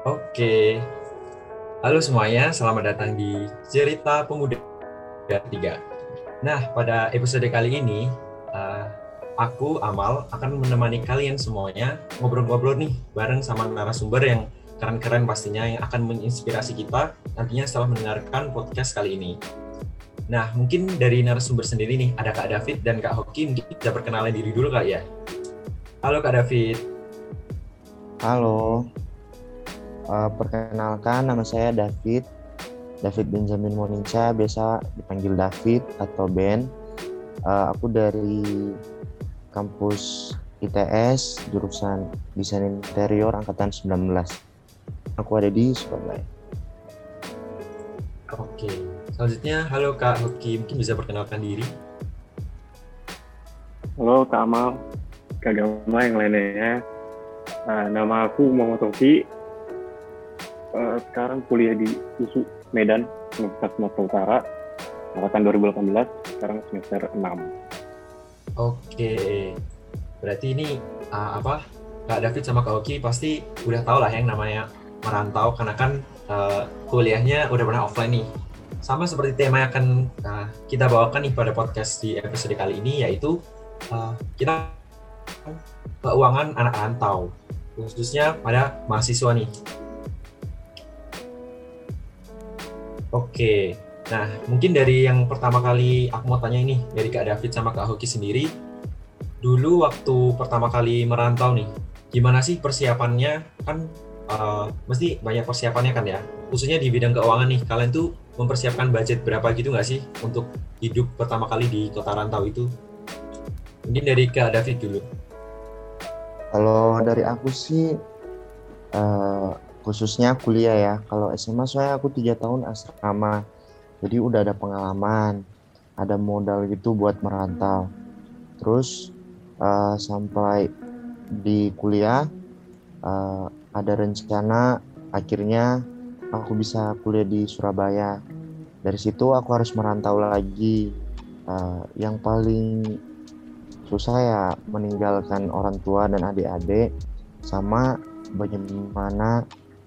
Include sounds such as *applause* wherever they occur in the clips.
Oke. Halo semuanya, selamat datang di Cerita Pemuda 3. Nah, pada episode kali ini, uh, aku, Amal, akan menemani kalian semuanya ngobrol-ngobrol nih bareng sama narasumber yang keren-keren pastinya yang akan menginspirasi kita nantinya setelah mendengarkan podcast kali ini. Nah, mungkin dari narasumber sendiri nih, ada Kak David dan Kak Hoki, mungkin bisa perkenalan diri dulu kali ya. Halo Kak David. Halo. Uh, perkenalkan nama saya David. David Benjamin Monica, biasa dipanggil David atau Ben. Uh, aku dari kampus ITS jurusan Desain Interior angkatan 19. Aku ada di Surabaya. Oke. Selanjutnya, halo Kak Hoki, mungkin bisa perkenalkan diri. Halo Kak Amal, Kak Gama yang lainnya. Uh, nama aku Muhammad Hoki, uh, sekarang kuliah di USU Medan, Universitas Sumatera Utara, angkatan 2018, sekarang semester 6. Oke, berarti ini uh, apa? Kak David sama Kak Oki pasti udah tau lah yang namanya merantau karena kan uh, kuliahnya udah pernah offline nih. Sama seperti tema yang akan uh, kita bawakan nih pada podcast di episode kali ini yaitu uh, kita keuangan anak rantau khususnya pada mahasiswa nih. Oke, nah mungkin dari yang pertama kali aku mau tanya ini dari Kak David sama Kak Hoki sendiri, dulu waktu pertama kali merantau nih, gimana sih persiapannya? Kan uh, mesti banyak persiapannya kan ya, khususnya di bidang keuangan nih, kalian tuh mempersiapkan budget berapa gitu nggak sih untuk hidup pertama kali di kota rantau itu? Mungkin dari Kak David dulu. Kalau dari aku sih, uh, khususnya kuliah ya. Kalau SMA saya aku tiga tahun asrama jadi udah ada pengalaman ada modal gitu buat merantau. Terus uh, sampai di kuliah uh, ada rencana akhirnya aku bisa kuliah di Surabaya. Dari situ aku harus merantau lagi. Uh, yang paling susah ya meninggalkan orang tua dan adik-adik sama bagaimana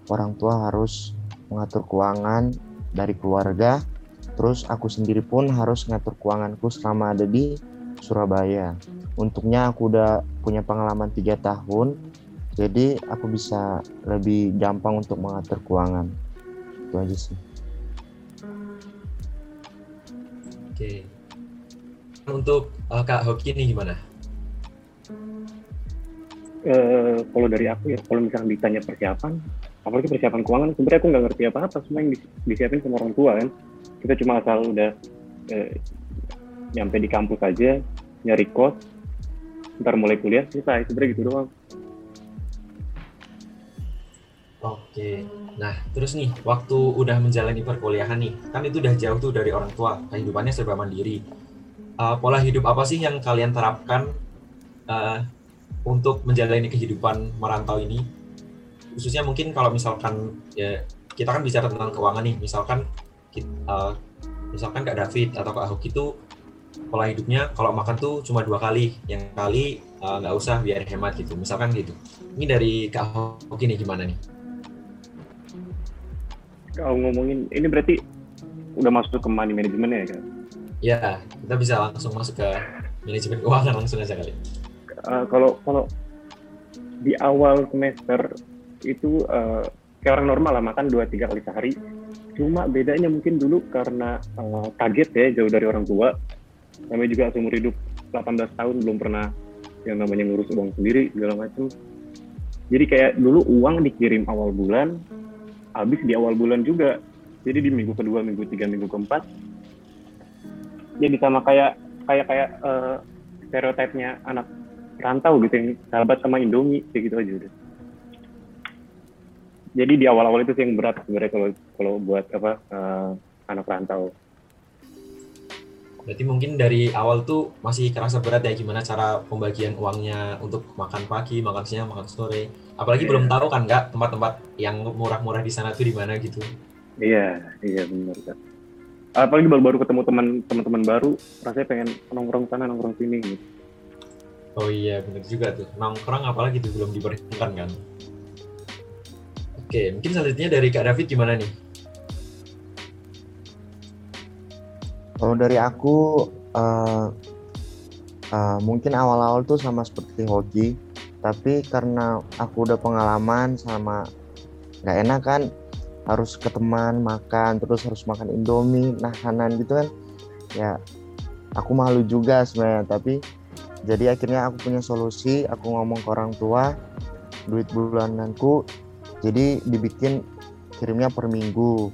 orang tua harus mengatur keuangan dari keluarga terus aku sendiri pun harus ngatur keuanganku selama ada di Surabaya. Untuknya aku udah punya pengalaman tiga tahun jadi aku bisa lebih gampang untuk mengatur keuangan. Itu aja sih. Oke. Untuk uh, Kak Hoki ini gimana? Uh, kalau dari aku ya, kalau misalnya ditanya persiapan, apalagi persiapan keuangan sebenarnya aku nggak ngerti apa-apa semua yang disiapin sama orang tua kan. Kita cuma asal udah eh, nyampe di kampus aja nyari kos ntar mulai kuliah selesai sebenarnya gitu doang. Oke. Nah terus nih waktu udah menjalani perkuliahan nih kan itu udah jauh tuh dari orang tua kehidupannya serba mandiri. Uh, pola hidup apa sih yang kalian terapkan uh, untuk menjalani kehidupan merantau ini khususnya mungkin kalau misalkan ya kita kan bicara tentang keuangan nih misalkan kita, uh, misalkan Kak David atau Kak Hoki itu pola hidupnya kalau makan tuh cuma dua kali yang kali eh, nggak uh, usah biar hemat gitu misalkan gitu. Ini dari Kak Hoki nih gimana nih? Kalau ngomongin ini berarti udah masuk ke money management ya kan ya kita bisa langsung masuk ke manajemen keuangan langsung aja kali. Uh, kalau kalau di awal semester itu uh, orang normal lah makan dua tiga kali sehari. Cuma bedanya mungkin dulu karena uh, kaget ya jauh dari orang tua. Kami juga seumur hidup 18 tahun belum pernah yang namanya ngurus uang sendiri segala macam jadi kayak dulu uang dikirim awal bulan habis di awal bulan juga. Jadi di minggu kedua minggu tiga minggu keempat jadi sama kayak kayak kayak uh, stereotipnya anak rantau gitu yang sahabat sama Indomie kayak gitu aja udah jadi di awal-awal itu sih yang berat sebenarnya kalau kalau buat apa uh, anak rantau. Berarti mungkin dari awal tuh masih kerasa berat ya gimana cara pembagian uangnya untuk makan pagi, makan siang, makan sore. Apalagi yeah. belum tahu kan nggak tempat-tempat yang murah-murah di sana tuh di mana gitu. Iya, iya benar kan. Apalagi baru-baru ketemu teman teman-teman baru, rasanya pengen nongkrong sana, nongkrong sini gitu. Oh iya, benar juga tuh. Nongkrong apalagi tuh belum diperhitungkan kan. Oke, mungkin selanjutnya dari Kak David gimana nih? Kalau dari aku uh, uh, mungkin awal-awal tuh sama seperti hoki, tapi karena aku udah pengalaman sama nggak enak kan harus ke teman makan terus harus makan indomie nahanan gitu kan ya aku malu juga sebenarnya tapi jadi akhirnya aku punya solusi aku ngomong ke orang tua duit bulananku jadi dibikin kirimnya per minggu.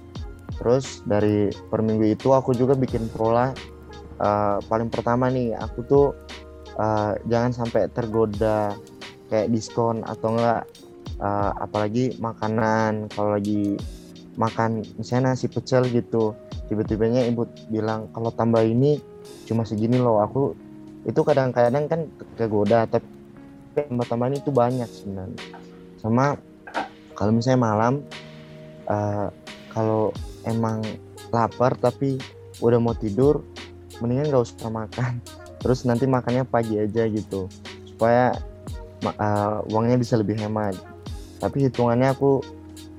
Terus dari per minggu itu aku juga bikin pola uh, paling pertama nih aku tuh uh, jangan sampai tergoda kayak diskon atau enggak uh, apalagi makanan. Kalau lagi makan misalnya nasi pecel gitu tiba-tibanya ibu bilang kalau tambah ini cuma segini loh. Aku itu kadang-kadang kan kegoda tapi tambah-tambahan itu banyak sebenarnya. Sama kalau misalnya malam uh, kalau emang lapar tapi udah mau tidur mendingan gak usah makan. *laughs* Terus nanti makannya pagi aja gitu. Supaya uh, uangnya bisa lebih hemat. Tapi hitungannya aku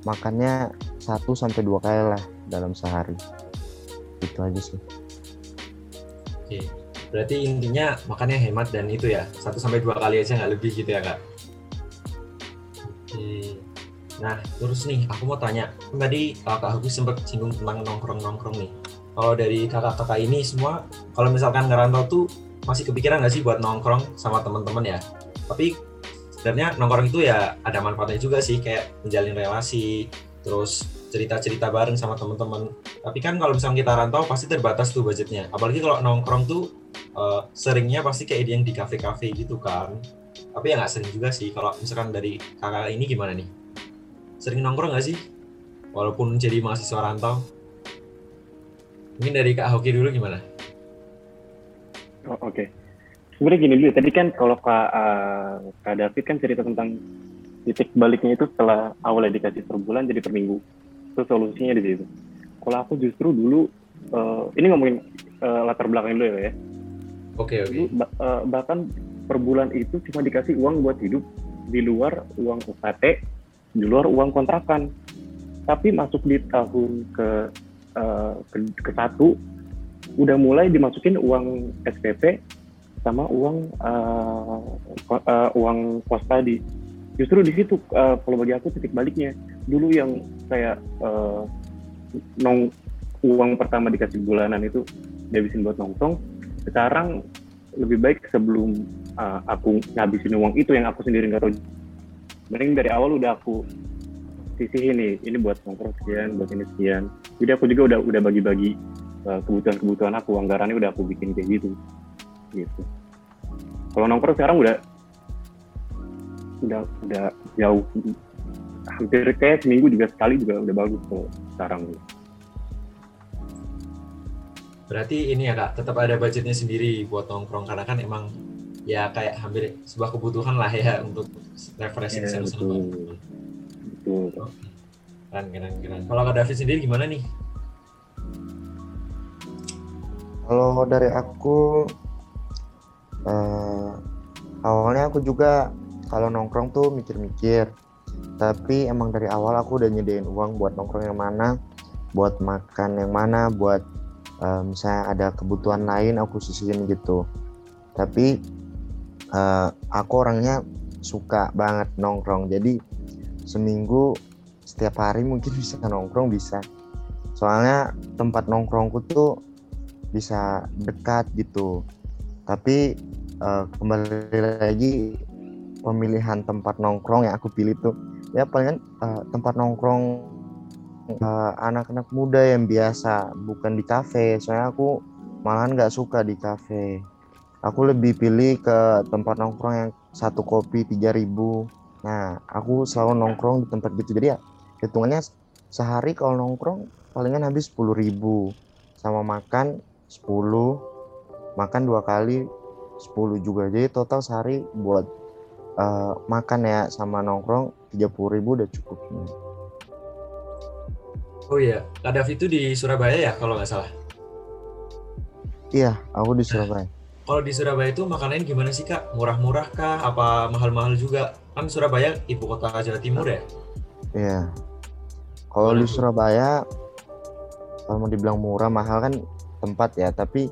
makannya satu sampai dua kali lah dalam sehari. Itu aja sih. Oke. Berarti intinya makannya hemat dan itu ya satu sampai dua kali aja nggak lebih gitu ya kak? Oke nah terus nih aku mau tanya. Tadi kak Hugi sempat singgung tentang nongkrong nongkrong nih. Kalau dari kakak-kakak ini semua kalau misalkan ngerantau tuh masih kepikiran nggak sih buat nongkrong sama teman-teman ya? Tapi sebenarnya nongkrong itu ya ada manfaatnya juga sih kayak menjalin relasi terus cerita-cerita bareng sama teman-teman. Tapi kan kalau misalnya kita rantau pasti terbatas tuh budgetnya. Apalagi kalau nongkrong tuh uh, seringnya pasti kayak yang di kafe-kafe gitu kan. Tapi ya nggak sering juga sih. Kalau misalkan dari kakak ini gimana nih sering nongkrong nggak sih? Walaupun jadi mahasiswa rantau. Mungkin dari kak Hoki dulu gimana? Oh, oke. Okay sebenarnya gini dulu tadi kan kalau kak, uh, kak David kan cerita tentang titik baliknya itu setelah awalnya dikasih per bulan jadi per minggu. Itu solusinya di situ. Kalau aku justru dulu uh, ini ngomongin uh, latar belakang dulu ya oke okay, oke okay. uh, bahkan per bulan itu cuma dikasih uang buat hidup. Di luar uang UKT di luar uang kontrakan. Tapi masuk di tahun ke uh, ke, ke satu udah mulai dimasukin uang SPP sama uang uh, uh, uang kos tadi. Justru di situ uh, kalau bagi aku titik baliknya. Dulu yang saya uh, nong uang pertama dikasih bulanan itu dihabisin buat nongkrong sekarang lebih baik sebelum uh, aku ngabisin uang itu yang aku sendiri nggak mending dari awal udah aku sisi ini ini buat nongkrong sekian buat ini sekian. Jadi aku juga udah udah bagi-bagi uh, kebutuhan-kebutuhan aku anggarannya udah aku bikin kayak gitu. Gitu. Kalau nongkrong sekarang udah udah udah jauh. Hampir kayak seminggu juga sekali juga udah bagus kalau sekarang. Berarti ini ya kak tetap ada budgetnya sendiri buat nongkrong karena kan emang ya kayak hampir sebuah kebutuhan lah ya untuk refreshing ya, betul. betul. Keren keren keren. Kalau kak David sendiri gimana nih? Kalau dari aku uh, awalnya aku juga kalau nongkrong tuh mikir-mikir. Tapi emang dari awal aku udah nyediain uang buat nongkrong yang mana buat makan yang mana buat uh, misalnya ada kebutuhan lain aku sisihin gitu. Tapi uh, aku orangnya suka banget nongkrong. Jadi seminggu setiap hari mungkin *laughs* bisa nongkrong bisa. Soalnya tempat nongkrongku tuh bisa dekat gitu. Tapi uh, kembali lagi pemilihan tempat nongkrong yang aku pilih tuh ya palingan uh, tempat nongkrong anak anak-anak muda yang biasa bukan di kafe. Soalnya aku malahan nggak suka di kafe aku lebih pilih ke tempat nongkrong yang satu kopi tiga ribu. Nah aku selalu nongkrong di tempat gitu. Jadi ya hitungannya sehari kalau nongkrong palingan habis sepuluh ribu. Sama makan sepuluh makan dua kali 10 juga. Jadi total sehari buat uh, makan ya sama nongkrong 30 ribu udah cukup. Oh iya Kadaf itu di Surabaya ya kalau nggak salah? Iya aku di Surabaya kalau di Surabaya itu makanannya gimana sih kak murah-murah kah apa mahal-mahal juga kan Surabaya ibu kota Jawa Timur ya iya Kalau di? Surabaya, kalau mau dibilang murah mahal kan tempat ya, tapi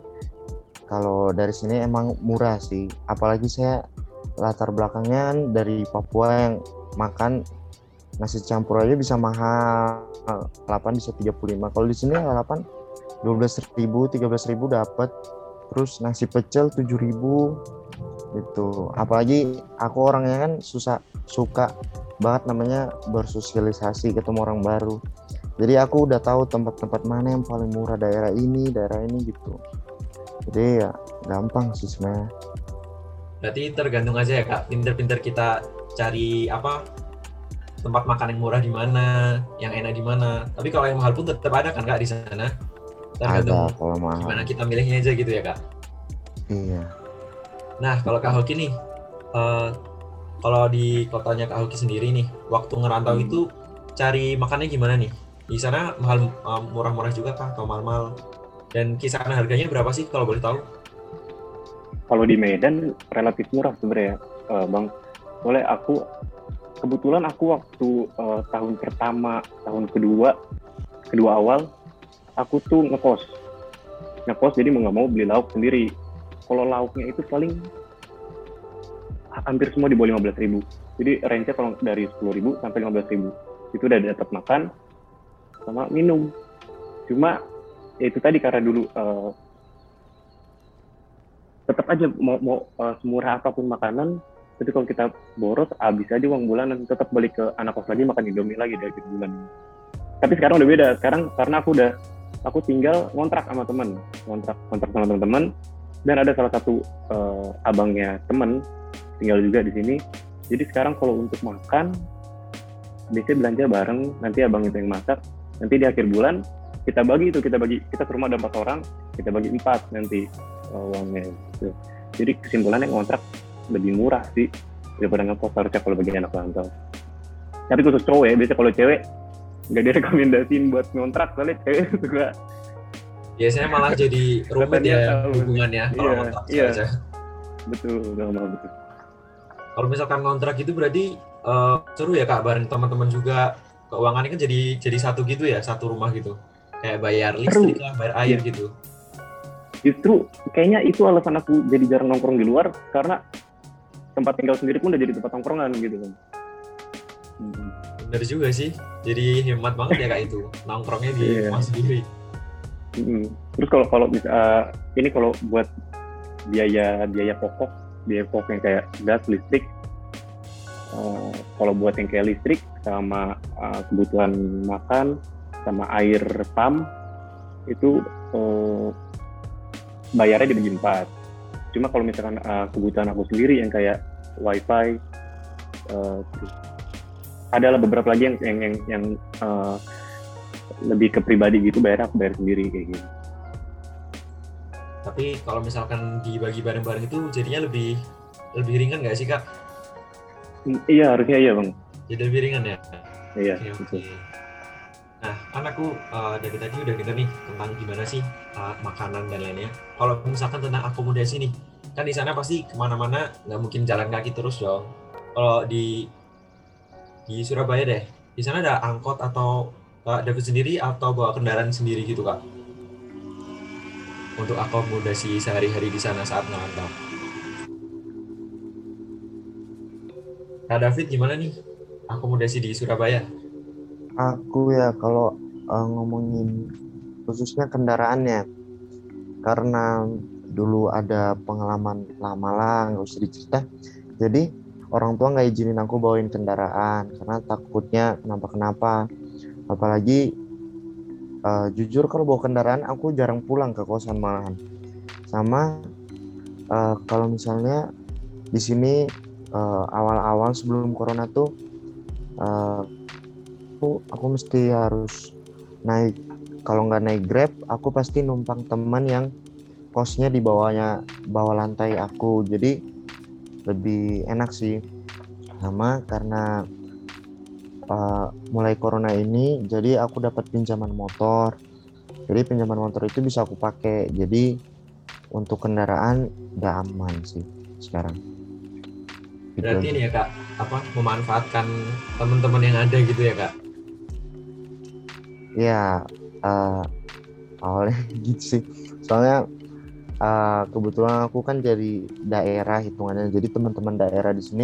kalau dari sini emang murah sih. Apalagi saya latar belakangnya kan dari Papua yang makan nasi campur aja bisa mahal. 8 bisa 35. Kalau di sini lalapan 12.000, 13.000 dapat. Terus nasi pecel 7.000 gitu. Apalagi aku orangnya kan susah suka banget namanya bersosialisasi ketemu orang baru jadi aku udah tahu tempat-tempat mana yang paling murah daerah ini daerah ini gitu jadi ya gampang sih sebenarnya Berarti tergantung aja ya kak, pinter-pinter kita cari apa tempat makan yang murah di mana, yang enak di mana. Tapi kalau yang mahal pun tetap ada kan kak di sana. Ada Tergantung kalau mahal gimana kita milihnya aja gitu ya kak. iya Nah kalau kak Hoki nih, eh, kalau di kotanya kak Hoki sendiri nih, waktu ngerantau Hmm. itu cari makannya gimana nih? Di sana mahal eh, murah-murah juga kah atau mahal-mahal? Dan kisaran harganya berapa sih kalau boleh tahu? kalau di Medan relatif murah sebenarnya eh, bang boleh aku kebetulan aku waktu eh, tahun pertama tahun kedua kedua awal aku tuh ngekos. Ngekos jadi mau nggak mau beli lauk sendiri. Kalau lauknya itu paling hampir semua di bawah 15.000 ribu. Jadi range kalau dari 10.000 ribu sampai 15.000 ribu. Itu udah dapat makan sama minum. Cuma ya itu tadi karena dulu eh, tetap aja mau mau uh, semurah apa pun makanan tapi kalau kita boros habis aja uang bulanan. Tetap balik ke anak kos lagi makan indomie lagi dari bulan tapi sekarang udah beda. Sekarang karena aku udah aku tinggal ngontrak sama teman ngontrak ngontrak sama teman-teman dan ada salah satu uh, abangnya teman tinggal juga di sini. Jadi sekarang kalau untuk makan biasanya belanja bareng. Nanti abang itu yang masak. Nanti di akhir bulan kita bagi itu. Kita bagi kita ke rumah ada empat orang kita bagi empat nanti uh, uangnya gitu. jadi kesimpulannya ngontrak lebih murah sih daripada ngekos harusnya kalau bagi anak rantau. Tapi khusus cowok ya biasanya kalau cewek nggak direkomendasiin buat ngontrak soalnya cewek *laughs* juga Biasanya malah jadi *laughs* rumit dia ya hubungannya kalau Iya, ngontrak iya. aja. betul betul betul Kalau misalkan kontrak itu berarti eh, seru ya kak bareng teman-teman juga keuangannya kan jadi jadi satu gitu ya satu rumah gitu kayak bayar listrik lah bayar air Iya. gitu. justru kayaknya itu alasan aku jadi jarang nongkrong di luar karena tempat tinggal sendiri pun udah jadi tempat nongkrongan gitu kan Hmm. Bener juga sih. Jadi hemat banget ya kak itu nongkrongnya di Iya. rumah sendiri. Mm. Terus kalau kalau uh, ini kalau buat biaya biaya pokok biaya pokok yang kayak gas listrik uh, kalau buat yang kayak listrik sama uh, kebutuhan makan sama air pam itu uh, bayarnya dibagi empat. Cuma kalau misalkan uh, kebutuhan aku sendiri yang kayak wifi uh, terus adalah beberapa lagi yang yang yang, yang uh, lebih ke pribadi gitu bayar aku bayar sendiri kayak gitu. Tapi kalau misalkan dibagi bareng-bareng itu jadinya lebih lebih ringan nggak sih kak? Mm, Iya harusnya iya bang. Jadi lebih ringan ya. Iya. Oke oke. betul. Nah, kan aku eh, dari tadi udah denger nih tentang gimana sih eh, makanan dan lainnya. Kalau misalkan tentang akomodasi nih, kan di sana pasti ke mana-mana nggak mungkin jalan kaki terus dong. Kalau di di Surabaya deh, di sana ada angkot atau Kak David sendiri atau bawa kendaraan sendiri gitu kak? Untuk akomodasi sehari-hari di sana saat ngerantau. Kak David gimana nih akomodasi di Surabaya? Aku ya kalau eh, ngomongin khususnya kendaraannya, karena dulu ada pengalaman lama lah, nggak usah dicerita. Jadi orang tua nggak izinin aku bawain kendaraan karena takutnya kenapa-kenapa. Apalagi eh, jujur kalau bawa kendaraan aku jarang pulang ke kosan malahan. Sama eh, kalau misalnya di sini eh, awal-awal sebelum corona tuh eh, aku aku mesti harus naik kalau nggak naik grab aku pasti numpang teman yang kosnya di bawahnya bawah lantai aku jadi lebih enak sih. Sama karena uh, mulai corona ini jadi aku dapat pinjaman motor. Jadi pinjaman motor itu bisa aku pakai. Jadi untuk kendaraan udah aman sih sekarang. Gitu. Berarti ini ya kak, apa memanfaatkan teman-teman yang ada gitu ya kak? ya eh, awalnya *laughs* gitu sih. Soalnya eh, kebetulan aku kan dari daerah hitungannya jadi teman-teman daerah di sini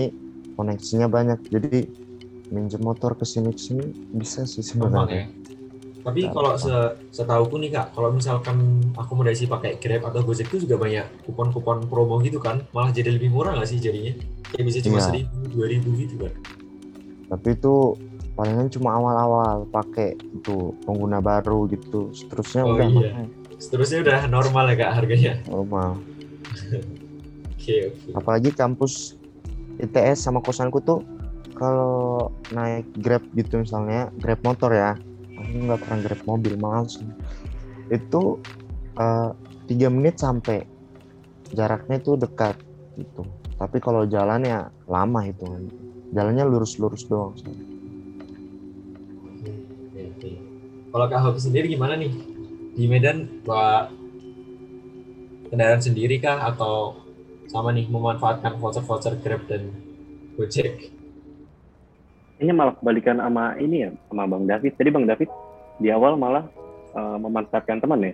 koneksinya banyak jadi minjem motor ke sini ke sini bisa sih Gampang ya. sebenarnya Tapi kalau se setauku nih kak, kalau misalkan akomodasi pakai Grab atau Gojek itu juga banyak kupon-kupon promo gitu kan, malah jadi lebih murah nggak sih jadinya? Kayak bisa cuma Iya. seribu, dua ribu gitu kan? tapi itu palingan cuma awal-awal pakai itu pengguna baru gitu. Seterusnya Oh udah. iya. mahal, Seterusnya udah normal ya kak harganya. normal. *laughs* Oke oke. apalagi kampus ITS sama kosanku tuh kalau naik Grab gitu misalnya Grab motor ya. Aku nggak pernah Grab mobil males. Itu eh, tiga menit sampai. Jaraknya itu dekat gitu. Tapi kalau jalan ya lama itu jalannya lurus-lurus doang Oke, Kalau kak Hoki sendiri gimana nih? Di Medan bawa kendaraan sendiri kah atau sama nih memanfaatkan voucher-voucher Grab dan Gojek? Kayaknya malah kebalikan sama ini ya, sama Bang David. Tadi Bang David di awal malah eh, memanfaatkan teman ya.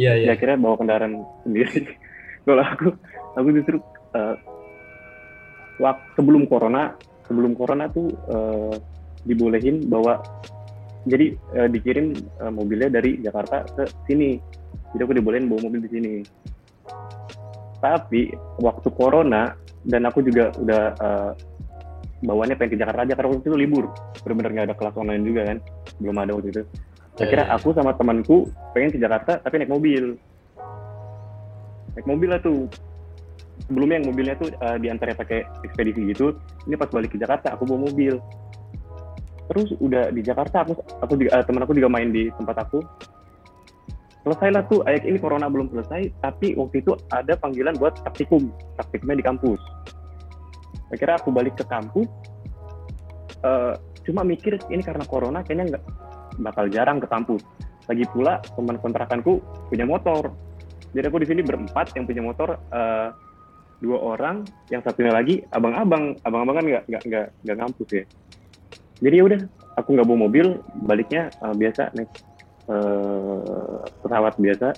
Iya iya. Kira bawa kendaraan sendiri. *laughs* Kalau aku, aku justru eh, wak- sebelum corona, sebelum corona tuh eh, dibolehin bawa jadi eh, dikirim eh, mobilnya dari Jakarta ke sini. Jadi aku dibolehin bawa mobil di sini. Tapi waktu corona dan aku juga udah eh, bawaannya pengen ke Jakarta aja karena waktu itu libur. Bener-bener nggak ada kelas online juga kan, belum ada waktu itu. Akhirnya Iya, iya. aku sama temanku pengen ke Jakarta tapi naik mobil. Naik mobil lah tuh. Sebelumnya yang mobilnya tuh uh, di antaranya pakai ekspedisi gitu. Ini pas balik ke Jakarta aku bawa mobil. Terus udah di Jakarta aku aku juga uh, teman aku juga main di tempat aku. Selesailah tuh ayat ini corona belum selesai tapi waktu itu ada panggilan buat praktikum. Praktikumnya di kampus. Akhirnya aku balik ke kampus. eh, cuma mikir ini karena corona kayaknya nggak bakal jarang ke kampus. Lagi pula teman kontrakanku punya motor. Jadi aku di sini berempat yang punya motor eh, dua orang, yang satunya lagi abang-abang. Abang-abang kan nggak nggak nggak nggak kampus ya. Jadi ya udah, aku nggak bawa mobil, baliknya eh, biasa naik eh, pesawat biasa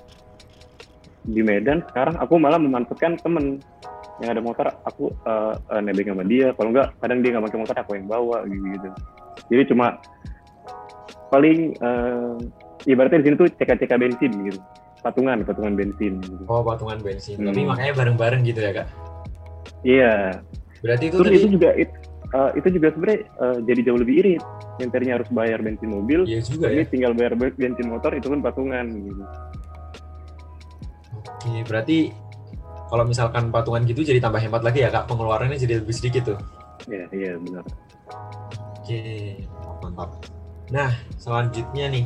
di Medan. Sekarang aku malah memanfaatkan temen yang ada motor, aku eh, eh, nebeng sama dia. Kalau nggak, kadang dia nggak pakai motor, aku yang bawa gitu. -gitu. Jadi cuma paling eh, ibaratnya di sini tuh cek-cek bensin gitu patungan patungan bensin gitu. Oh patungan bensin. Hmm. Tapi makanya bareng-bareng gitu ya kak. iya Berarti itu terus tadi itu juga it- eh, itu juga sebenarnya eh, jadi jauh lebih irit yang tadinya harus bayar bensin mobil iya juga ini ya. tinggal bayar be- bensin motor itu pun patungan gitu Oke berarti kalau misalkan patungan gitu jadi tambah hemat lagi ya kak. Pengeluarannya jadi lebih sedikit tuh. iya iya benar Oke mantap. Nah selanjutnya nih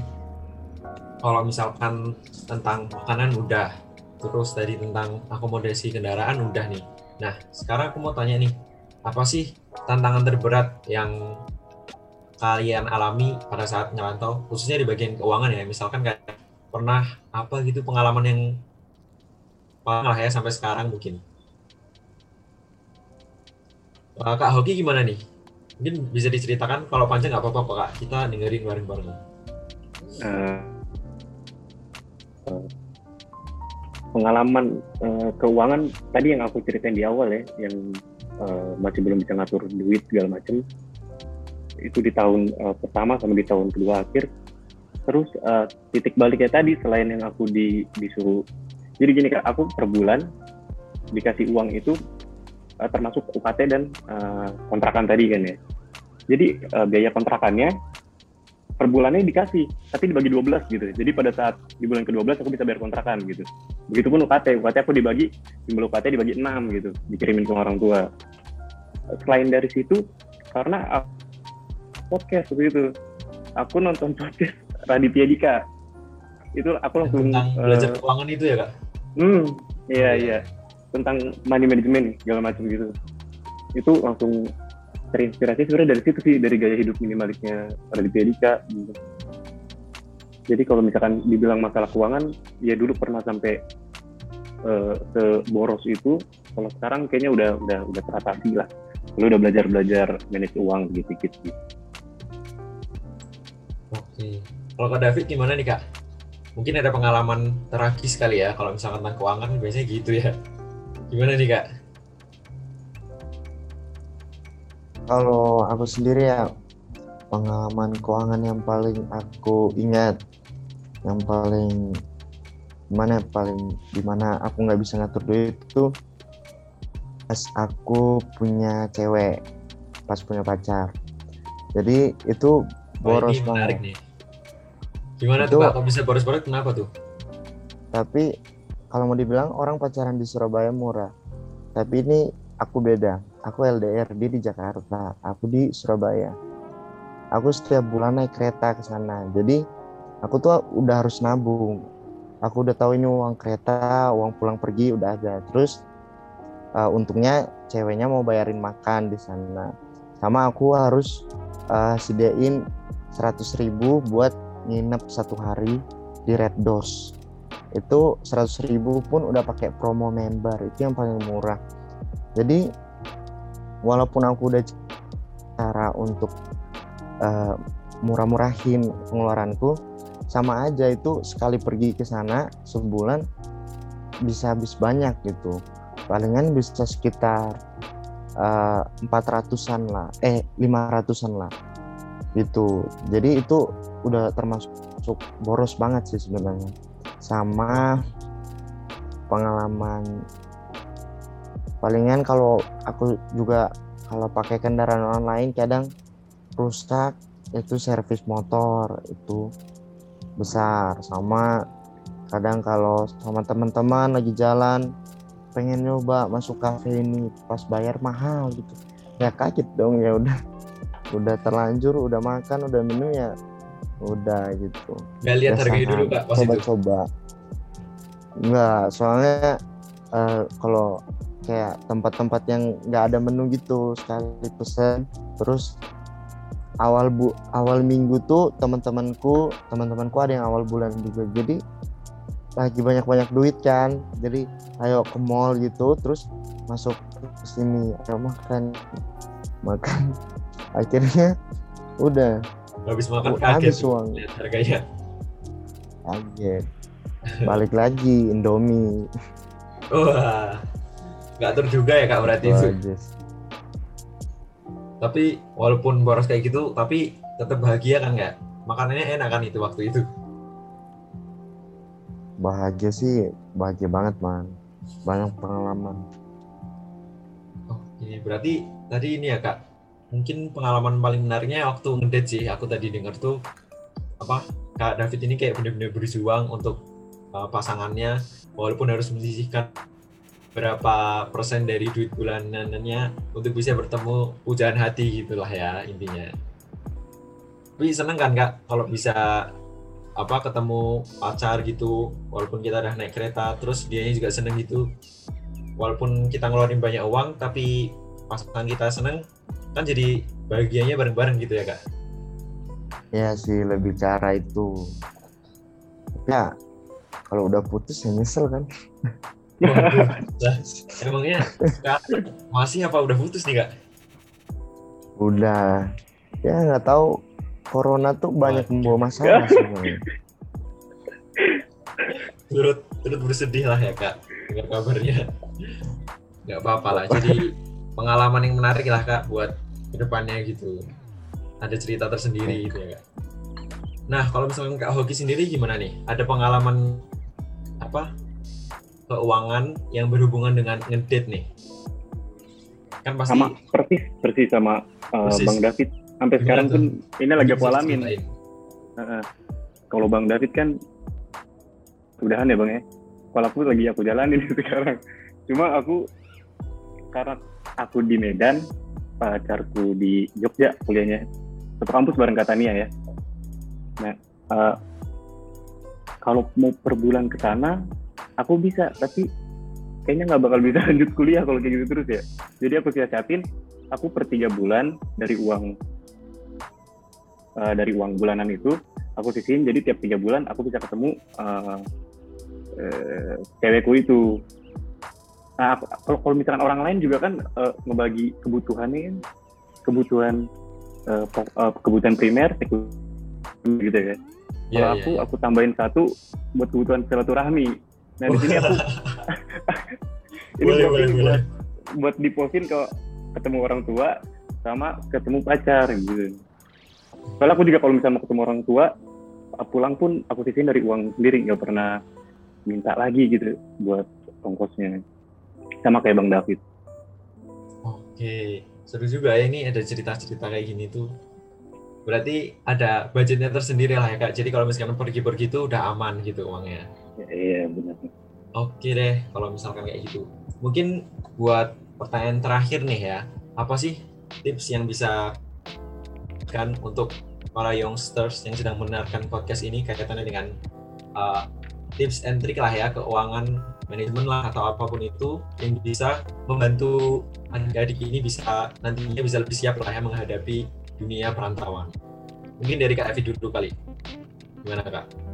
kalau misalkan tentang makanan udah, terus tadi tentang akomodasi kendaraan udah nih. Nah sekarang aku mau tanya nih, apa sih tantangan terberat yang kalian alami pada saat ngerantau, khususnya di bagian keuangan ya? Misalkan kayak pernah apa gitu pengalaman yang parah ya sampai sekarang mungkin. Eh, Kak Hoki gimana nih? Mungkin bisa diceritakan kalau panjang nggak apa-apa Kak. Kita dengerin bareng-bareng. Eh, pengalaman eh, keuangan tadi yang aku ceritain di awal ya yang eh, masih belum bisa ngatur duit segala macem. Itu di tahun eh, pertama sama di tahun kedua akhir. Terus eh, titik baliknya tadi selain yang aku di, disuruh. Jadi gini kak aku per bulan dikasih uang itu eh, termasuk UKT dan eh, kontrakan tadi kan ya. Jadi eh, biaya kontrakannya per bulannya dikasih, tapi dibagi 12 gitu. Jadi pada saat di bulan ke-12 aku bisa bayar kontrakan gitu. Begitupun UKT, UKT aku dibagi, jumlah UKT dibagi 6 gitu, dikirimin ke orang tua. Selain dari situ, karena aku podcast waktu itu, aku nonton podcast Raditya Dika. Itu aku langsung Tentang eh, belajar keuangan itu ya, Kak? Hmm, iya iya. Tentang money management segala macam gitu. Itu langsung terinspirasi sebenarnya dari situ sih, dari gaya hidup minimalisnya Raditya Dika. Gitu. Jadi kalau misalkan dibilang masalah keuangan, ya dulu pernah sampai eh, seboros itu. Kalau sekarang kayaknya udah udah udah teratasi lah. Lu udah belajar belajar manage uang gitu gitu. Oke. Kalau Kak David gimana nih Kak? Mungkin ada pengalaman tragis kali ya kalau misalkan tentang keuangan biasanya gitu ya. Gimana nih Kak? Kalau aku sendiri ya pengalaman keuangan yang paling aku ingat, yang paling gimana ya, paling di mana aku nggak bisa ngatur duit itu pas aku punya cewek, pas punya pacar. Jadi itu boros menarik banget. nih. Gimana tuh Itu- Kak? Kalau bisa boros-boros kenapa tuh? Tapi kalau mau dibilang orang pacaran di Surabaya murah. Tapi ini aku beda. Aku LDR, dia di Jakarta, aku di Surabaya. Aku setiap bulan naik kereta ke sana. Jadi aku tuh udah harus nabung. Aku udah tahu ini uang kereta, uang pulang pergi udah ada. Terus eh, untungnya ceweknya mau bayarin makan di sana. Sama aku harus eh, sediain 100.000 ribu buat nginep satu hari di Red Doors itu 100.000 ribu pun udah pakai promo member itu yang paling murah jadi walaupun aku udah cara untuk eh, murah-murahin pengeluaranku sama aja itu sekali pergi ke sana sebulan bisa habis banyak gitu. Palingan bisa sekitar eh, 400-an lah eh 500-an lah gitu. Jadi itu udah termasuk boros banget sih sebenarnya. Sama pengalaman palingan kalau aku juga kalau pakai kendaraan online kadang rusak itu servis motor itu besar. Sama kadang kalau sama teman-teman lagi jalan pengen nyoba masuk kafe ini pas bayar mahal gitu. Ya kaget dong ya udah. Udah terlanjur udah makan udah minum ya udah gitu. Nggak lihat harganya Biasanya dulu itu. coba-coba. Enggak soalnya eh, kalau kayak tempat-tempat yang nggak ada menu gitu sekali pesen. Terus awal bu awal minggu tuh teman-temanku teman-temanku ada yang awal bulan juga. Jadi lagi banyak-banyak duit kan. Jadi ayo ke mall gitu terus masuk ke sini. Ayo makan. Makan. *laughs* Akhirnya udah. Habis makan Oh, kaget. habis uang. lihat harganya. kaget. *laughs* Balik lagi Indomie. Wah. Nggak terduga ya Kak berarti Itu itu. Tapi walaupun boros kayak gitu, tapi tetap bahagia kan nggak? Makanannya enak kan itu waktu itu. bahagia sih bahagia banget man banyak pengalaman Oke, berarti tadi ini ya kak, mungkin pengalaman paling menariknya waktu ngedate sih. Aku tadi dengar tuh apa kak David ini kayak benar-benar berjuang untuk uh, pasangannya, walaupun harus menyisihkan berapa persen dari duit bulanannya untuk bisa bertemu pujaan hati gitulah ya intinya. Tapi seneng kan kak kalau bisa apa ketemu pacar gitu, walaupun kita udah naik kereta, terus dianya juga seneng gitu. Walaupun kita ngeluarin banyak uang tapi pasangan kita seneng kan jadi bahagianya bareng-bareng gitu ya kak? Ya sih lebih cara itu. Ya kalau udah putus ya nyesel kan *laughs* emangnya masih apa udah putus nih kak? Udah. Ya nggak tahu. Corona tuh banyak membawa masalah sebenarnya turut turut bersedih lah ya kak dengar kabarnya. Nggak apa-apa lah. Jadi pengalaman yang menarik lah kak buat ke depannya gitu. Ada cerita tersendiri gitu ya kak. Nah kalau misalkan kak Hoki sendiri gimana nih? Ada pengalaman apa keuangan yang berhubungan dengan ngedate nih kan pasti sama persis persis sama uh, Persis. Bang David sampai Gimana sekarang tuh? pun ini lagi aku bisa alamin. Heeh. kalau Bang David kan udahan ya Bang ya kalau aku lagi aku jalanin *laughs* sekarang cuma aku karena aku di Medan pacarku di Jogja kuliahnya satu kampus bareng Katania ya nah eh, kalau mau per bulan ke sana aku bisa tapi kayaknya nggak bakal bisa *laughs* lanjut kuliah kalau kayak gitu terus ya jadi aku siasatin aku per tiga bulan dari uang eh, dari uang bulanan itu aku sisihin jadi tiap tiga bulan aku bisa ketemu eh, eh, cewekku itu nah kalau kalau misalkan orang lain juga kan eh, ngebagi kebutuhannya kan kebutuhan eh, kebutuhan primer sekunder gitu ya. Kalau iya, aku iya. aku tambahin satu buat kebutuhan silaturahmi. Nah di sini aku *laughs* ini Boleh, boleh, boleh. buat buat diposin ke ketemu orang tua sama ketemu pacar gitu. Soalnya aku juga kalau misalnya mau ketemu orang tua pulang pun aku sisihin dari uang sendiri nggak pernah minta lagi gitu buat ongkosnya sama kayak bang David. Oke, seru juga ya ini ada cerita-cerita kayak gini tuh. Berarti ada budgetnya tersendiri lah ya kak. Jadi kalau misalkan pergi-pergi itu udah aman gitu uangnya. Ya, iya benar. Oke deh, kalau misalkan kayak gitu. Mungkin buat pertanyaan terakhir nih ya, apa sih tips yang bisa kan untuk para youngsters yang sedang mendengarkan podcast ini kaitannya dengan uh, tips and trick lah ya keuangan manajemen lah atau apa pun itu yang bisa membantu adik-adik ini bisa nantinya bisa lebih siap lah ya menghadapi dunia perantauan. Mungkin dari Kak Evi dulu kali. Gimana Kak?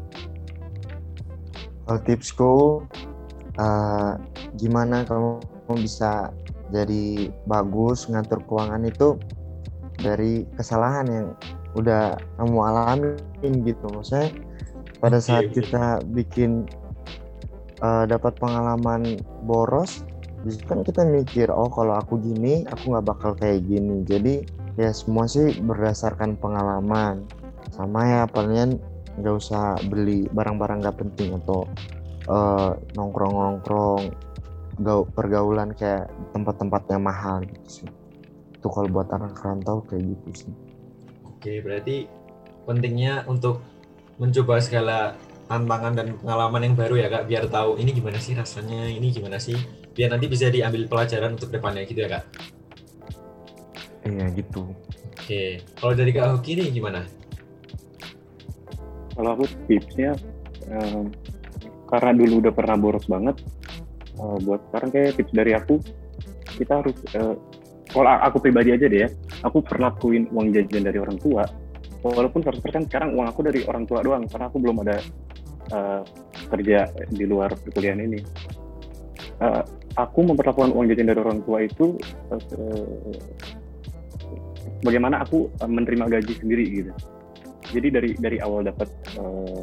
Kalau tipsku, eh, gimana kamu bisa jadi bagus ngatur keuangan itu dari kesalahan yang udah kamu alamin gitu. Maksudnya pada Oke, saat oke. kita bikin eh, dapat pengalaman boros, kan kita mikir, oh kalau aku gini, aku nggak bakal kayak gini. Jadi ya semua sih berdasarkan pengalaman. Sama ya palingan nggak usah beli barang-barang nggak penting atau eh, nongkrong-nongkrong gau- pergaulan kayak tempat-tempat yang mahal gitu sih. Itu kalau buat anak rantau kayak gitu sih. Oke, berarti pentingnya untuk mencoba segala tantangan dan pengalaman yang baru ya kak, biar tahu ini gimana sih rasanya, ini gimana sih, biar nanti bisa diambil pelajaran untuk depannya gitu ya kak. Iya gitu. Oke, kalau dari kak Hoki nih gimana? Kalau aku tipsnya em, karena dulu udah pernah boros banget, eh, buat sekarang kayak tips dari aku kita harus eh, kalau aku pribadi aja deh ya, aku perlakuin uang jajan dari orang tua. Walaupun 100% sekarang uang aku dari orang tua doang karena aku belum ada eh, kerja di luar perkuliahan ini. Eh, aku memperlakukan uang jajan dari orang tua itu eh, bagaimana aku menerima gaji sendiri gitu jadi dari dari awal dapat eh,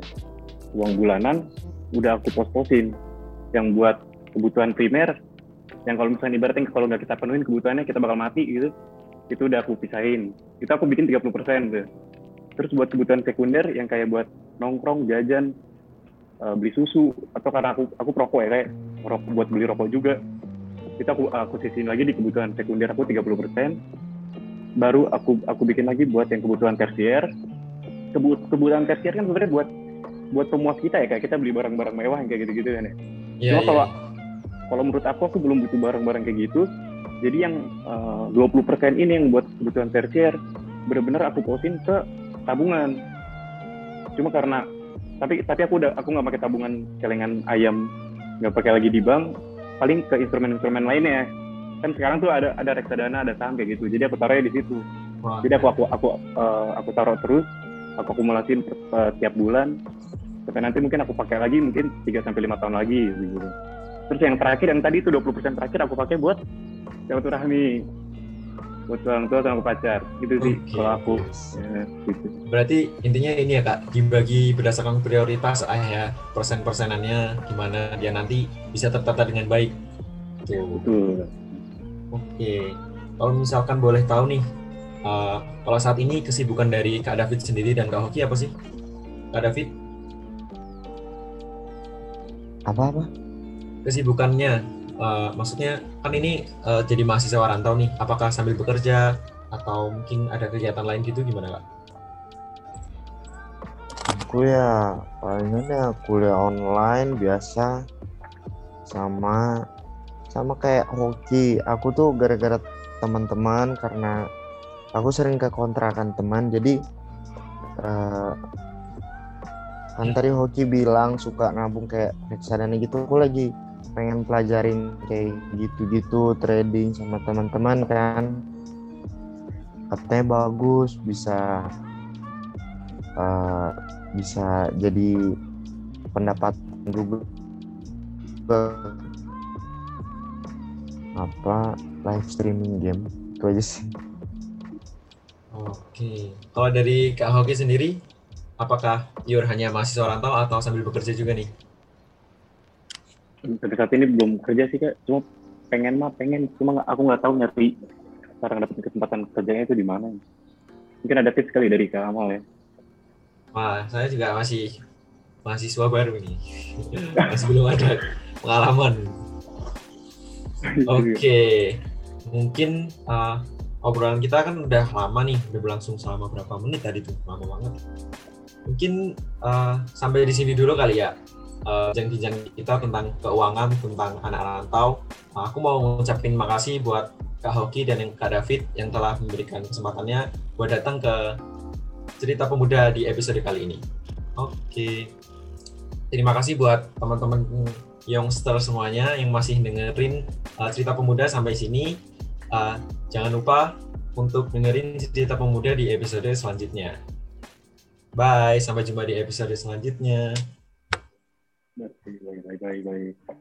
uang bulanan udah aku pos-posin. Yang buat kebutuhan primer yang kalau misalnya ibaratnya kalau nggak kita penuhin kebutuhannya kita bakal mati gitu. Itu udah aku pisahin. Itu aku bikin 30% tuh. Terus buat kebutuhan sekunder yang kayak buat nongkrong jajan eh, beli susu atau karena aku aku perokok ya kayak rokok buat beli rokok juga. Itu aku aku sisihin lagi di kebutuhan sekunder aku 30% baru aku aku bikin lagi buat yang kebutuhan tersier Kebu- kebutuhan tersier kan sebenarnya buat buat pemuas kita ya kayak kita beli barang-barang mewah kayak gitu-gitu kan ya. Iya, Cuma iya. kalau kalau menurut aku aku belum butuh barang-barang kayak gitu. Jadi yang eh, 20% ini yang buat kebutuhan tersier bener-bener aku posin ke tabungan. Cuma karena tapi tapi aku udah aku nggak pakai tabungan celengan ayam nggak pakai lagi di bank paling ke instrumen-instrumen lainnya kan sekarang tuh ada ada reksadana ada saham kayak gitu jadi aku taruhnya di situ jadi aku aku aku eh, aku taruh terus aku akumulasiin per- eh, tiap bulan sampai nanti mungkin aku pakai lagi mungkin 3 sampai lima tahun lagi gitu. Terus yang terakhir yang tadi itu 20% terakhir aku pakai buat silaturahmi buat orang tua sama pacar gitu sih Oke. kalau aku ya, gitu. Berarti intinya ini ya kak, dibagi berdasarkan prioritas ah ya, persen-persenannya gimana dia nanti bisa tertata dengan baik. Tuh. Betul. Oke, kalau misalkan boleh tahu nih, eh, kalau saat ini kesibukan dari Kak David sendiri dan Kak Hoki apa sih? Kak David, Apa-apa? kesibukannya, eh, maksudnya kan ini eh, jadi mahasiswa rantau nih, apakah sambil bekerja atau mungkin ada kegiatan lain gitu gimana Kak? Aku ya palingan ya kuliah online biasa sama sama kayak hoki. Aku tuh gara-gara teman-teman karena aku sering ke kontrakan teman jadi eh, kan tadi hoki bilang suka nabung kayak reksadana gitu aku lagi pengen pelajarin kayak gitu-gitu trading sama teman-teman kan. Katanya bagus bisa eh, bisa jadi pendapat juga. Apa live streaming game itu aja sih Oke, kalau dari Kak Hoki sendiri apakah Yur hanya mahasiswa rantau atau sambil bekerja juga nih? Sampai saat ini belum kerja sih kak, cuma pengen mah pengen, cuma aku nggak tahu nyari cara dapetin kesempatan kerjanya itu di mana. Mungkin ada tips kali dari Kak Amal ya. Wah, saya juga masih mahasiswa baru nih. masih belum ada pengalaman. *laughs* Oke, mungkin uh, obrolan kita kan udah lama nih, udah berlangsung selama berapa menit tadi tuh, lama banget. Mungkin uh, sampai di sini dulu kali ya, uh, bincang-bincang kita tentang keuangan, tentang anak rantau. Uh, aku mau ngucapin makasih buat Kak Hoki dan yang Kak David yang telah memberikan kesempatannya buat datang ke cerita pemuda di episode kali ini. Oke, terima kasih buat teman-teman youngster semuanya yang masih dengerin uh, cerita pemuda sampai sini. Uh, jangan lupa untuk dengerin cerita pemuda di episode selanjutnya. Bye, sampai jumpa di episode selanjutnya. Bye bye bye bye.